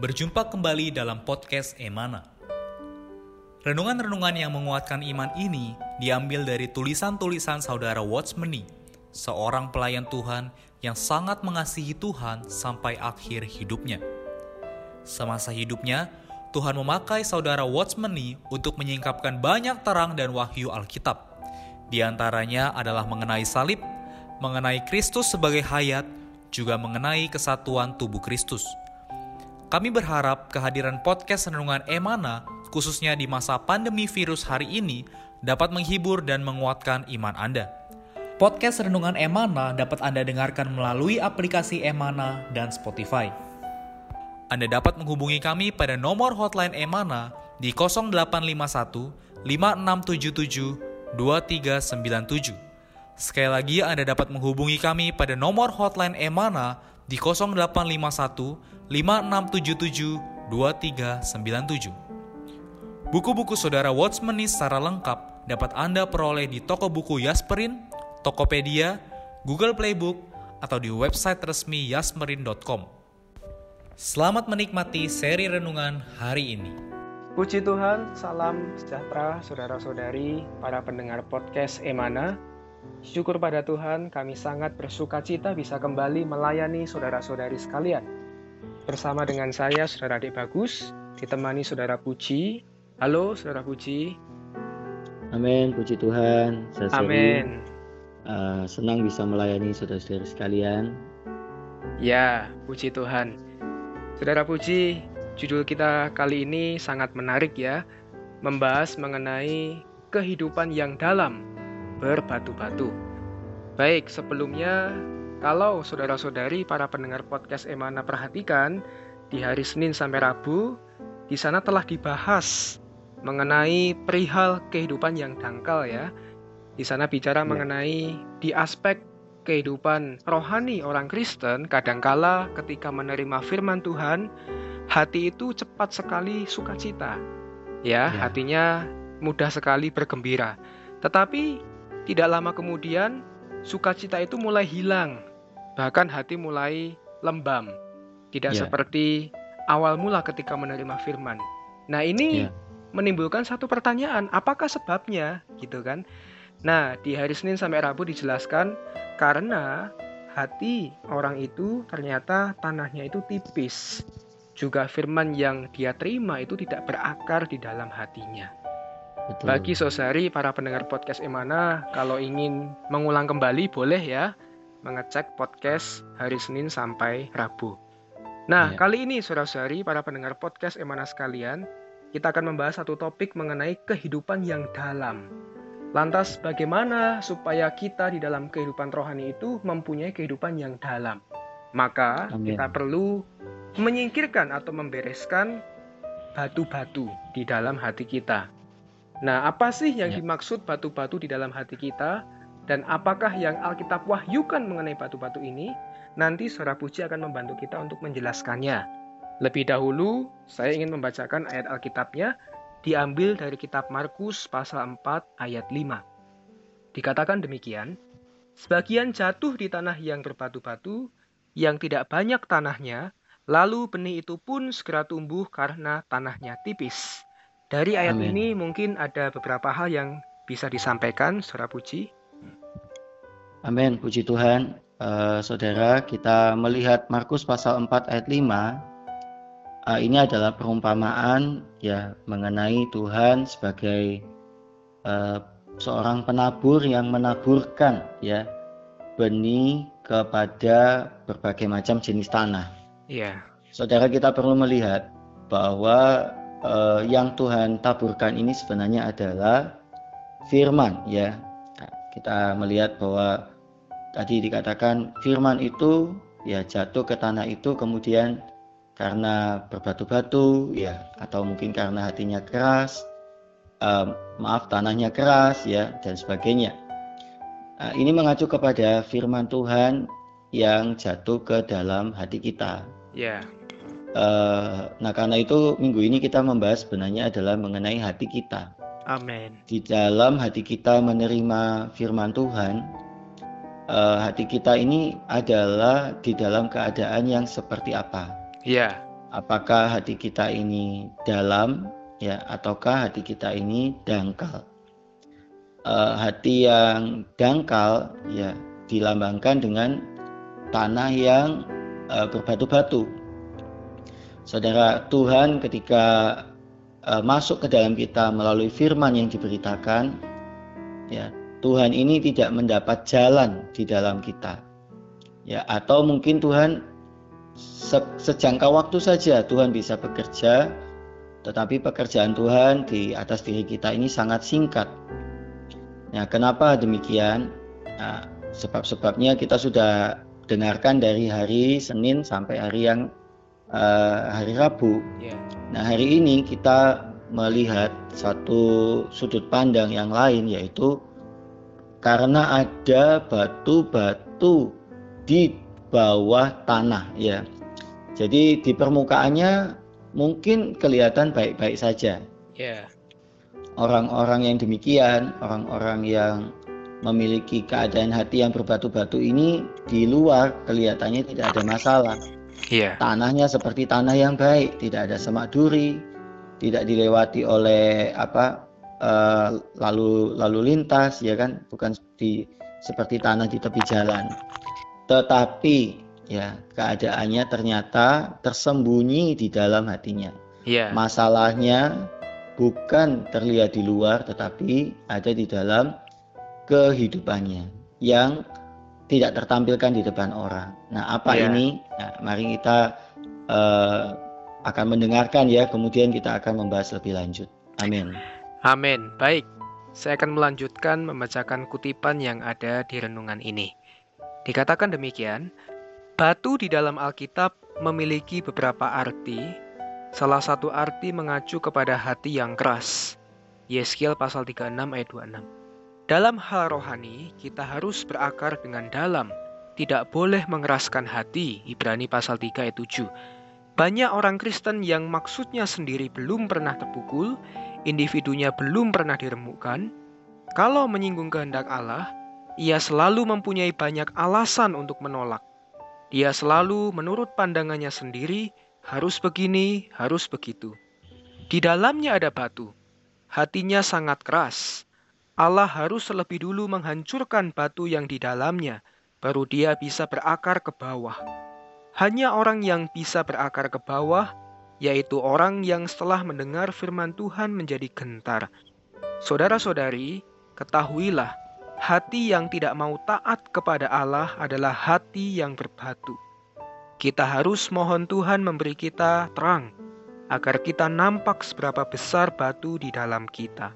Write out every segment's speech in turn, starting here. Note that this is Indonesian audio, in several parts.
Berjumpa kembali dalam podcast Emana. Renungan-renungan yang menguatkan iman ini diambil dari tulisan-tulisan saudara Watchmeni, seorang pelayan Tuhan yang sangat mengasihi Tuhan sampai akhir hidupnya. Semasa hidupnya, Tuhan memakai saudara Watchmeni untuk menyingkapkan banyak terang dan wahyu Alkitab. Di antaranya adalah mengenai salib, mengenai Kristus sebagai hayat, juga mengenai kesatuan tubuh Kristus. Kami berharap kehadiran podcast Renungan Emana, khususnya di masa pandemi virus hari ini, dapat menghibur dan menguatkan iman Anda. Podcast Renungan Emana dapat Anda dengarkan melalui aplikasi Emana dan Spotify. Anda dapat menghubungi kami pada nomor hotline Emana di 0851 5677 2397. Sekali lagi Anda dapat menghubungi kami pada nomor hotline Emana di 0851 5677 2397. Buku-buku saudara Watchmeni secara lengkap dapat Anda peroleh di toko buku Yasmerin, Tokopedia, Google Playbook, atau di website resmi yasmerin.com. Selamat menikmati seri renungan hari ini. Puji Tuhan, salam sejahtera saudara-saudari, para pendengar podcast Emana. Syukur pada Tuhan, kami sangat bersuka cita bisa kembali melayani saudara-saudari sekalian. Bersama dengan saya, Saudara Adik Bagus, ditemani Saudara Puji. Halo, Saudara Puji. Amin, puji Tuhan. Saya Amin. Uh, senang bisa melayani saudara-saudara sekalian. Ya, puji Tuhan. Saudara Puji, judul kita kali ini sangat menarik ya, membahas mengenai kehidupan yang dalam berbatu-batu. Baik, sebelumnya kalau saudara-saudari para pendengar podcast Emana perhatikan, di hari Senin sampai Rabu, di sana telah dibahas mengenai perihal kehidupan yang dangkal ya. Di sana bicara ya. mengenai di aspek kehidupan rohani orang Kristen, kadangkala ketika menerima firman Tuhan, hati itu cepat sekali sukacita. Ya, ya. hatinya mudah sekali bergembira. Tetapi tidak lama kemudian, sukacita itu mulai hilang, bahkan hati mulai lembam. Tidak yeah. seperti awal mula ketika menerima firman. Nah, ini yeah. menimbulkan satu pertanyaan, apakah sebabnya? Gitu kan. Nah, di hari Senin sampai Rabu dijelaskan karena hati orang itu ternyata tanahnya itu tipis. Juga firman yang dia terima itu tidak berakar di dalam hatinya. Betul. Bagi Sosari, para pendengar podcast Emana, kalau ingin mengulang kembali boleh ya mengecek podcast hari Senin sampai Rabu. Nah, ya. kali ini saudara-saudari, para pendengar podcast Emana sekalian, kita akan membahas satu topik mengenai kehidupan yang dalam. Lantas bagaimana supaya kita di dalam kehidupan rohani itu mempunyai kehidupan yang dalam? Maka Amin. kita perlu menyingkirkan atau membereskan batu-batu di dalam hati kita. Nah, apa sih yang ya. dimaksud batu-batu di dalam hati kita? Dan apakah yang Alkitab wahyukan mengenai batu-batu ini? Nanti Saudara Puji akan membantu kita untuk menjelaskannya. Lebih dahulu, saya ingin membacakan ayat Alkitabnya diambil dari kitab Markus pasal 4 ayat 5. Dikatakan demikian, Sebagian jatuh di tanah yang berbatu-batu, yang tidak banyak tanahnya, lalu benih itu pun segera tumbuh karena tanahnya tipis. Dari ayat Amin. ini mungkin ada beberapa hal yang bisa disampaikan, Saudara Puji. Amin, puji Tuhan. Uh, saudara, kita melihat Markus pasal 4 ayat 5. Uh, eh, ini adalah perumpamaan ya mengenai Tuhan sebagai uh, seorang penabur yang menaburkan ya benih kepada berbagai macam jenis tanah. Iya. Yeah. Saudara kita perlu melihat bahwa uh, yang Tuhan taburkan ini sebenarnya adalah firman ya. Nah, kita melihat bahwa tadi dikatakan firman itu ya jatuh ke tanah itu kemudian karena berbatu-batu ya atau mungkin karena hatinya keras uh, maaf tanahnya keras ya dan sebagainya. Nah, ini mengacu kepada firman Tuhan yang jatuh ke dalam hati kita. Ya. Yeah. Uh, nah karena itu minggu ini kita membahas sebenarnya adalah mengenai hati kita. Amin. Di dalam hati kita menerima firman Tuhan, uh, hati kita ini adalah di dalam keadaan yang seperti apa. Iya. Apakah hati kita ini dalam ya ataukah hati kita ini dangkal? Uh, hati yang dangkal ya dilambangkan dengan tanah yang uh, berbatu-batu. Saudara Tuhan ketika uh, masuk ke dalam kita melalui firman yang diberitakan ya Tuhan ini tidak mendapat jalan di dalam kita. Ya, atau mungkin Tuhan se sejangka waktu saja Tuhan bisa bekerja, tetapi pekerjaan Tuhan di atas diri kita ini sangat singkat. Nah, kenapa demikian? Nah, sebab-sebabnya kita sudah dengarkan dari hari Senin sampai hari yang uh, hari Rabu. Yeah. Nah, hari ini kita melihat satu sudut pandang yang lain yaitu karena ada batu-batu di bawah tanah ya. Jadi di permukaannya mungkin kelihatan baik-baik saja. Yeah. Orang-orang yang demikian, orang-orang yang memiliki keadaan hati yang berbatu-batu ini di luar kelihatannya tidak ada masalah. Yeah. Tanahnya seperti tanah yang baik, tidak ada semak duri, tidak dilewati oleh apa uh, lalu lalu lintas ya kan bukan seperti seperti tanah di tepi jalan tetapi ya keadaannya ternyata tersembunyi di dalam hatinya yeah. masalahnya bukan terlihat di luar tetapi ada di dalam kehidupannya yang tidak tertampilkan di depan orang nah apa yeah. ini nah, mari kita uh, akan mendengarkan ya kemudian kita akan membahas lebih lanjut amin Amin. Baik, saya akan melanjutkan membacakan kutipan yang ada di renungan ini. Dikatakan demikian, batu di dalam Alkitab memiliki beberapa arti. Salah satu arti mengacu kepada hati yang keras. Yeskiel pasal 36 ayat 26. Dalam hal rohani, kita harus berakar dengan dalam, tidak boleh mengeraskan hati. Ibrani pasal 3 ayat 7. Banyak orang Kristen yang maksudnya sendiri belum pernah terpukul, individunya belum pernah diremukkan, kalau menyinggung kehendak Allah, ia selalu mempunyai banyak alasan untuk menolak. Dia selalu menurut pandangannya sendiri, harus begini, harus begitu. Di dalamnya ada batu, hatinya sangat keras. Allah harus lebih dulu menghancurkan batu yang di dalamnya, baru dia bisa berakar ke bawah. Hanya orang yang bisa berakar ke bawah yaitu orang yang setelah mendengar firman Tuhan menjadi gentar. Saudara-saudari, ketahuilah, hati yang tidak mau taat kepada Allah adalah hati yang berbatu. Kita harus mohon Tuhan memberi kita terang, agar kita nampak seberapa besar batu di dalam kita.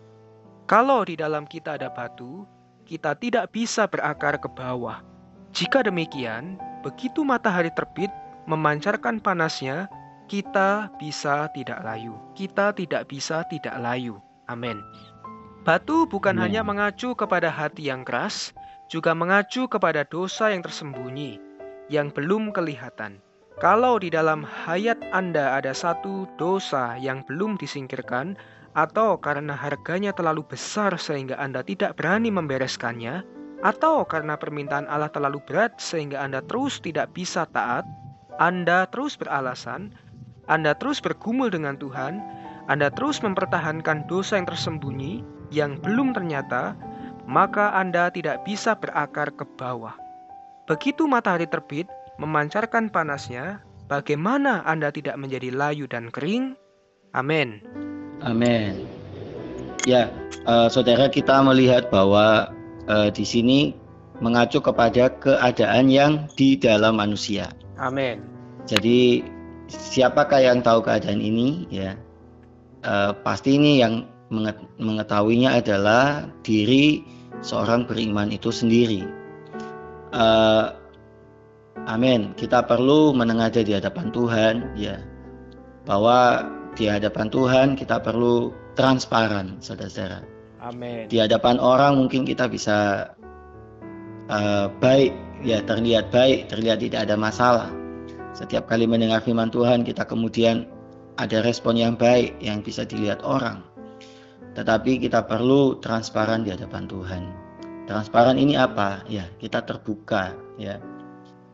Kalau di dalam kita ada batu, kita tidak bisa berakar ke bawah. Jika demikian, begitu matahari terbit, memancarkan panasnya, kita bisa tidak layu. Kita tidak bisa tidak layu. Amin. Batu bukan Amen. hanya mengacu kepada hati yang keras, juga mengacu kepada dosa yang tersembunyi, yang belum kelihatan. Kalau di dalam hayat Anda ada satu dosa yang belum disingkirkan, atau karena harganya terlalu besar sehingga Anda tidak berani membereskannya, atau karena permintaan Allah terlalu berat sehingga Anda terus tidak bisa taat, Anda terus beralasan, anda terus bergumul dengan Tuhan, Anda terus mempertahankan dosa yang tersembunyi yang belum ternyata, maka Anda tidak bisa berakar ke bawah. Begitu matahari terbit, memancarkan panasnya, bagaimana Anda tidak menjadi layu dan kering? Amin. Amin. Ya, uh, saudara kita melihat bahwa uh, di sini mengacu kepada keadaan yang di dalam manusia. Amin. Jadi siapakah yang tahu keadaan ini ya uh, pasti ini yang mengetahuinya adalah diri seorang beriman itu sendiri uh, amin kita perlu menengadah di hadapan Tuhan ya bahwa di hadapan Tuhan kita perlu transparan saudara-saudara amin di hadapan orang mungkin kita bisa uh, baik ya terlihat baik terlihat tidak ada masalah setiap kali mendengar firman Tuhan, kita kemudian ada respon yang baik yang bisa dilihat orang. Tetapi kita perlu transparan di hadapan Tuhan. Transparan ini apa? Ya, kita terbuka ya.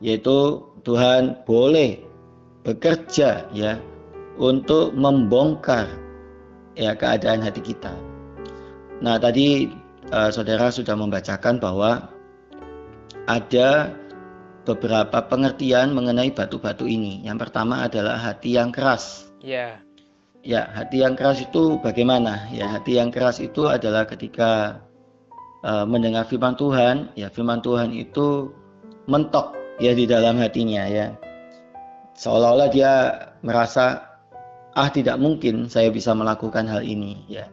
Yaitu Tuhan boleh bekerja ya untuk membongkar ya keadaan hati kita. Nah, tadi uh, saudara sudah membacakan bahwa ada beberapa pengertian mengenai batu-batu ini. Yang pertama adalah hati yang keras. Ya. Ya, hati yang keras itu bagaimana? Ya, hati yang keras itu adalah ketika uh, mendengar firman Tuhan, ya firman Tuhan itu mentok ya di dalam hatinya ya. Seolah-olah dia merasa ah tidak mungkin saya bisa melakukan hal ini ya.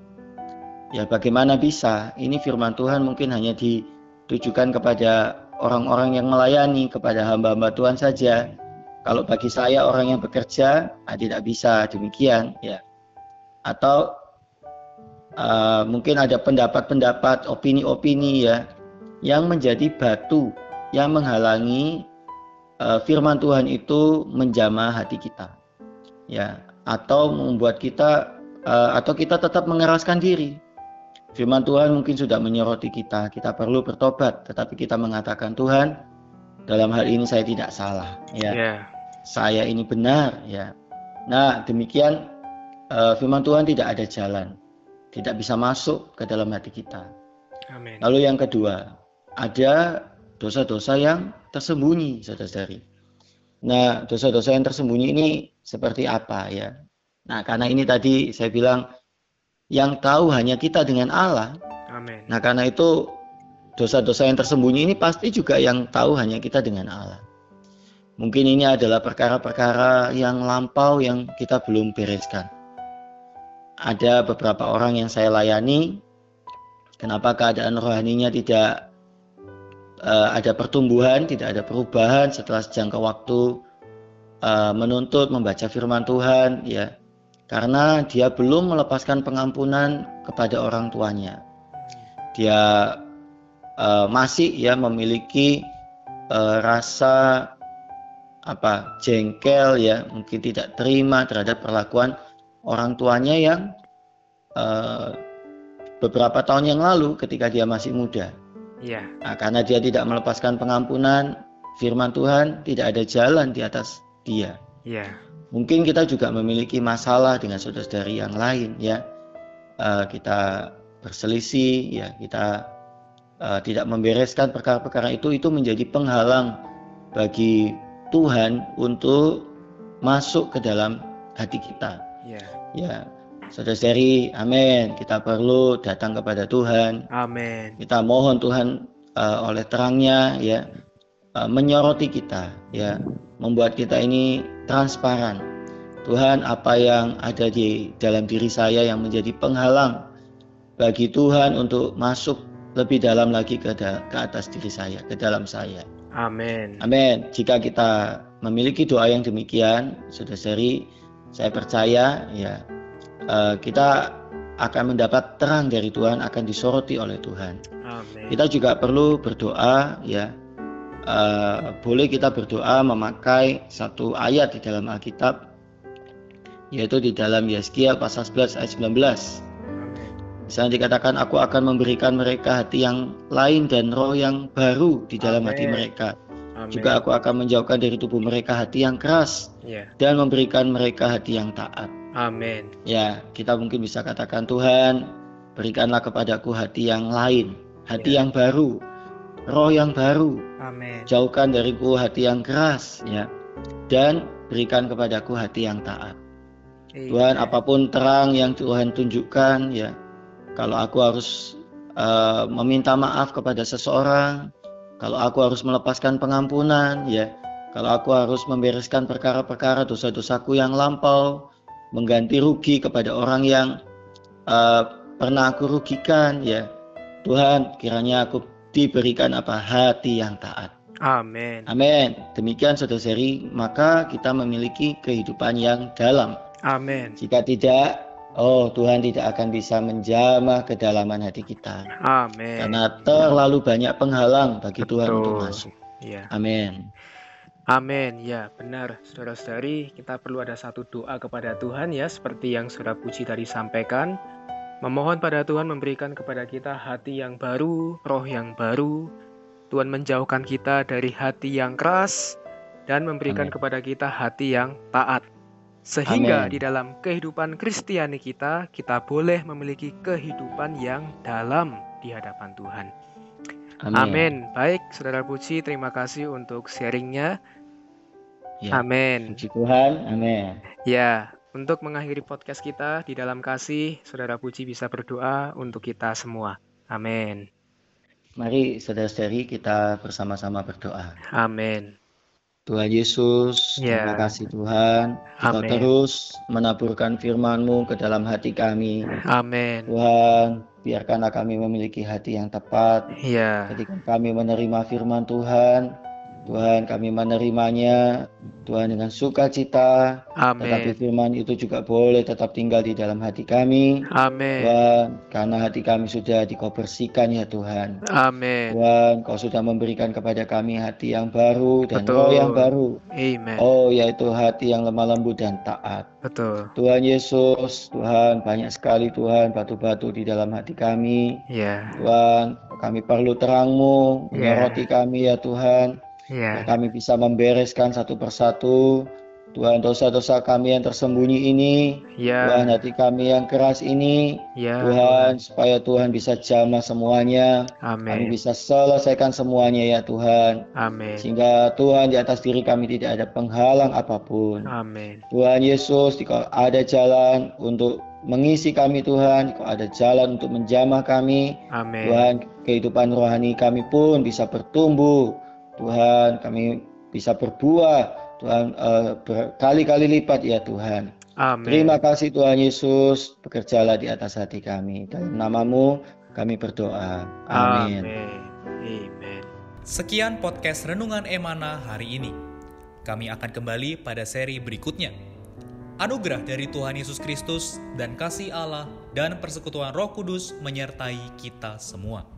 Ya bagaimana bisa? Ini firman Tuhan mungkin hanya ditujukan kepada orang-orang yang melayani, kepada hamba-hamba Tuhan saja kalau bagi saya orang yang bekerja ah, tidak bisa demikian ya. Atau uh, mungkin ada pendapat-pendapat, opini-opini ya yang menjadi batu yang menghalangi uh, firman Tuhan itu menjamah hati kita. Ya, atau membuat kita uh, atau kita tetap mengeraskan diri. Firman Tuhan mungkin sudah menyoroti kita, kita perlu bertobat, tetapi kita mengatakan Tuhan, dalam hal ini saya tidak salah, ya. Yeah saya ini benar ya. Nah, demikian uh, firman Tuhan tidak ada jalan, tidak bisa masuk ke dalam hati kita. Amin. Lalu yang kedua, ada dosa-dosa yang tersembunyi, saudara-saudari. Nah, dosa-dosa yang tersembunyi ini seperti apa ya? Nah, karena ini tadi saya bilang yang tahu hanya kita dengan Allah. Amin. Nah, karena itu dosa-dosa yang tersembunyi ini pasti juga yang tahu hanya kita dengan Allah. Mungkin ini adalah perkara-perkara yang lampau yang kita belum bereskan. Ada beberapa orang yang saya layani, kenapa keadaan rohaninya tidak uh, ada pertumbuhan, tidak ada perubahan setelah sejangka waktu uh, menuntut membaca firman Tuhan, ya, karena dia belum melepaskan pengampunan kepada orang tuanya. Dia uh, masih ya memiliki uh, rasa apa jengkel ya mungkin tidak terima terhadap perlakuan orang tuanya yang uh, beberapa tahun yang lalu ketika dia masih muda. Iya. Nah, karena dia tidak melepaskan pengampunan firman Tuhan tidak ada jalan di atas dia. Iya. Mungkin kita juga memiliki masalah dengan saudara-saudari yang lain ya. Uh, kita berselisih ya kita uh, tidak membereskan perkara-perkara itu itu menjadi penghalang bagi Tuhan untuk masuk ke dalam hati kita. Ya. Ya. Saudara-saudari, amin. Kita perlu datang kepada Tuhan. Amin. Kita mohon Tuhan uh, oleh terangnya ya uh, menyoroti kita ya, membuat kita ini transparan. Tuhan, apa yang ada di dalam diri saya yang menjadi penghalang bagi Tuhan untuk masuk lebih dalam lagi ke, ke atas diri saya, ke dalam saya. Amin. Amin. Jika kita memiliki doa yang demikian, sudah seri, saya percaya ya kita akan mendapat terang dari Tuhan, akan disoroti oleh Tuhan. Amin. Kita juga perlu berdoa ya. Uh, boleh kita berdoa memakai satu ayat di dalam Alkitab yaitu di dalam Yeskiel pasal 11 ayat 19 Misalnya dikatakan aku akan memberikan mereka hati yang lain dan roh yang baru di dalam Amen. hati mereka. Amen. Juga aku akan menjauhkan dari tubuh mereka hati yang keras yeah. dan memberikan mereka hati yang taat. Amin. Ya, kita mungkin bisa katakan Tuhan, berikanlah kepadaku hati yang lain, hati yeah. yang baru, roh yang baru. Amin. Jauhkan dariku hati yang keras, ya, dan berikan kepadaku hati yang taat. Amen. Tuhan, apa pun terang yang Tuhan tunjukkan, ya, kalau aku harus uh, meminta maaf kepada seseorang, kalau aku harus melepaskan pengampunan, ya, kalau aku harus membereskan perkara-perkara dosa-dosaku yang lampau, mengganti rugi kepada orang yang uh, pernah aku rugikan, ya, Tuhan, kiranya aku diberikan apa hati yang taat. Amin. Amin. Demikian saudara seri, maka kita memiliki kehidupan yang dalam. Amin. Jika tidak, Oh, Tuhan tidak akan bisa menjamah kedalaman hati kita. Amin. Karena terlalu banyak penghalang bagi Betul. Tuhan untuk masuk. Ya. Amin. Amin. Ya, benar. Saudara-saudari, kita perlu ada satu doa kepada Tuhan ya, seperti yang Saudara Puji tadi sampaikan. Memohon pada Tuhan memberikan kepada kita hati yang baru, roh yang baru. Tuhan menjauhkan kita dari hati yang keras dan memberikan Amin. kepada kita hati yang taat. Sehingga Amin. di dalam kehidupan Kristiani kita, kita boleh memiliki kehidupan yang dalam di hadapan Tuhan. Amin. Baik, Saudara Puji, terima kasih untuk sharingnya. Ya. Amin. Puji Tuhan. Amin. Ya, untuk mengakhiri podcast kita di dalam kasih, Saudara Puji bisa berdoa untuk kita semua. Amin. Mari saudara-saudari kita bersama-sama berdoa. Amin. Tuhan Yesus, Ya. terima kasih Tuhan. Engkau terus menaburkan firman-Mu ke dalam hati kami. Amin. Tuhan, biarkanlah kami memiliki hati yang tepat Ya. ketika kami menerima firman Tuhan. Tuhan, kami menerimanya, Tuhan dengan sukacita, tetapi Amin. firman itu juga boleh tetap tinggal di dalam hati kami. Amin. Tuhan, karena hati kami sudah dikau bersihkan ya Tuhan. Amin. Tuhan, Kau sudah memberikan kepada kami hati yang baru dan Betul. roh yang baru. Amen. Oh, yaitu hati yang lemah lembut dan taat. Betul. Tuhan Yesus, Tuhan, banyak sekali Tuhan batu-batu di dalam hati kami. Ya. Tuhan, kami perlu terang-Mu, Ya. menyoroti kami ya Tuhan. Ya. Kami bisa membereskan satu persatu. Tuhan, dosa-dosa kami yang tersembunyi ini. Tuhan, Ya. hati kami yang keras ini. Ya. Tuhan, supaya Tuhan bisa jamah semuanya. Kami Amin. bisa selesaikan semuanya ya Tuhan. Amin. Sehingga Tuhan di atas diri kami tidak ada penghalang apa pun. Amin. Tuhan Yesus, jika ada jalan untuk mengisi kami Tuhan, jika ada jalan untuk menjamah kami, Amin. Tuhan kehidupan rohani kami pun bisa bertumbuh. Tuhan kami bisa berbuah. Tuhan eh, berkali-kali lipat ya Tuhan. Amin. Terima kasih Tuhan Yesus, bekerjalah di atas hati kami. Dalam namamu kami berdoa. Amin. Amin. Amin. Sekian podcast Renungan Emana hari ini. Kami akan kembali pada seri berikutnya. Anugerah dari Tuhan Yesus Kristus dan kasih Allah dan persekutuan Roh Kudus menyertai kita semua.